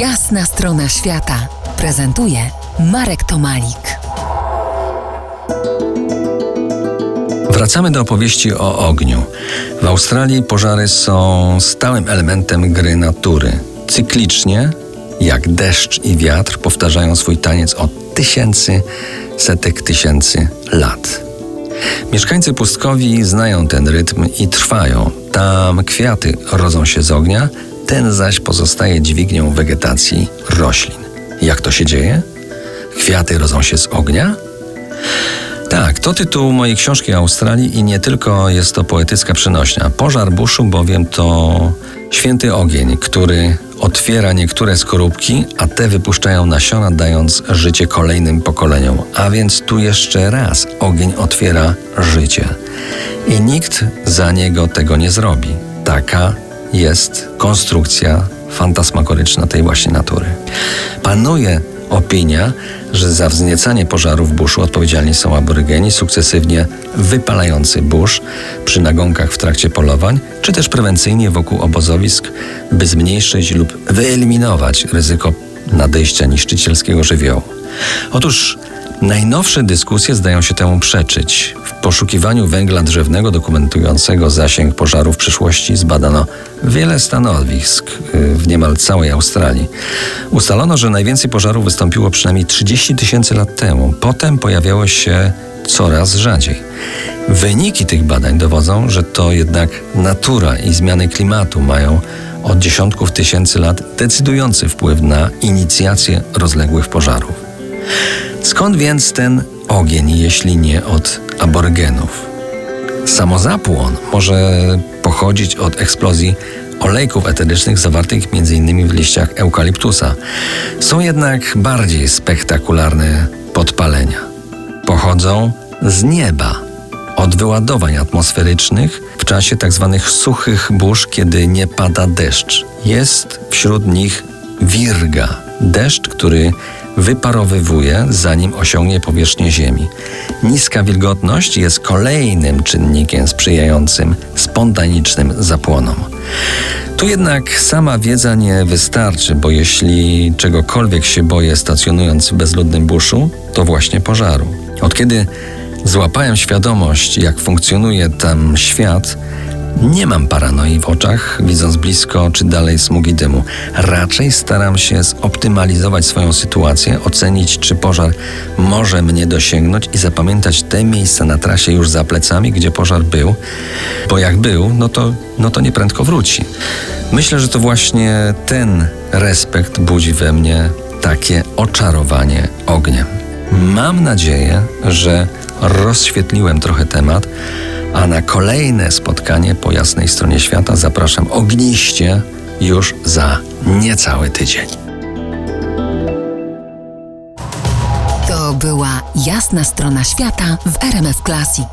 Jasna strona świata prezentuje Marek Tomalik. Wracamy do opowieści o ogniu. W Australii pożary są stałym elementem gry natury. Cyklicznie, jak deszcz i wiatr, powtarzają swój taniec od tysięcy, setek tysięcy lat. Mieszkańcy pustkowi znają ten rytm i trwają. Tam kwiaty rodzą się z ognia, ten zaś pozostaje dźwignią wegetacji roślin. Jak to się dzieje? Kwiaty rodzą się z ognia? Tak, to tytuł mojej książki o Australii i nie tylko jest to poetycka przenośnia. Pożar buszu bowiem to święty ogień, który otwiera niektóre skorupki, a te wypuszczają nasiona, dając życie kolejnym pokoleniom. A więc tu jeszcze raz ogień otwiera życie. I nikt za niego tego nie zrobi. Taka jest konstrukcja fantasmakoryczna tej właśnie natury. Panuje opinia, że za wzniecanie pożarów buszu odpowiedzialni są aborygeni, sukcesywnie wypalający burz przy nagonkach w trakcie polowań, czy też prewencyjnie wokół obozowisk, by zmniejszyć lub wyeliminować ryzyko nadejścia niszczycielskiego żywiołu. Otóż Najnowsze dyskusje zdają się temu przeczyć. W poszukiwaniu węgla drzewnego dokumentującego zasięg pożarów w przyszłości zbadano wiele stanowisk y, w niemal całej Australii. Ustalono, że najwięcej pożarów wystąpiło przynajmniej 30 tysięcy lat temu. Potem pojawiało się coraz rzadziej. Wyniki tych badań dowodzą, że to jednak natura i zmiany klimatu mają od dziesiątków tysięcy lat decydujący wpływ na inicjację rozległych pożarów. Skąd więc ten ogień, jeśli nie od aborygenów? Samozapłon może pochodzić od eksplozji olejków eterycznych zawartych m.in. w liściach eukaliptusa. Są jednak bardziej spektakularne podpalenia. Pochodzą z nieba, od wyładowań atmosferycznych w czasie tzw. Tak suchych burz, kiedy nie pada deszcz. Jest wśród nich wirga, deszcz, który wyparowywuje, zanim osiągnie powierzchnię Ziemi. Niska wilgotność jest kolejnym czynnikiem sprzyjającym spontanicznym zapłonom. Tu jednak sama wiedza nie wystarczy, bo jeśli czegokolwiek się boję stacjonując w bezludnym buszu, to właśnie pożaru. Od kiedy złapałem świadomość, jak funkcjonuje tam świat, nie mam paranoi w oczach, widząc blisko czy dalej smugi dymu. Raczej staram się zoptymalizować swoją sytuację, ocenić, czy pożar może mnie dosięgnąć i zapamiętać te miejsca na trasie już za plecami, gdzie pożar był, bo jak był, no to, no to nieprędko wróci. Myślę, że to właśnie ten respekt budzi we mnie takie oczarowanie ogniem. Mam nadzieję, że rozświetliłem trochę temat a na kolejne spotkanie po jasnej stronie świata zapraszam ogniście już za niecały tydzień. To była jasna strona świata w RMF Classic.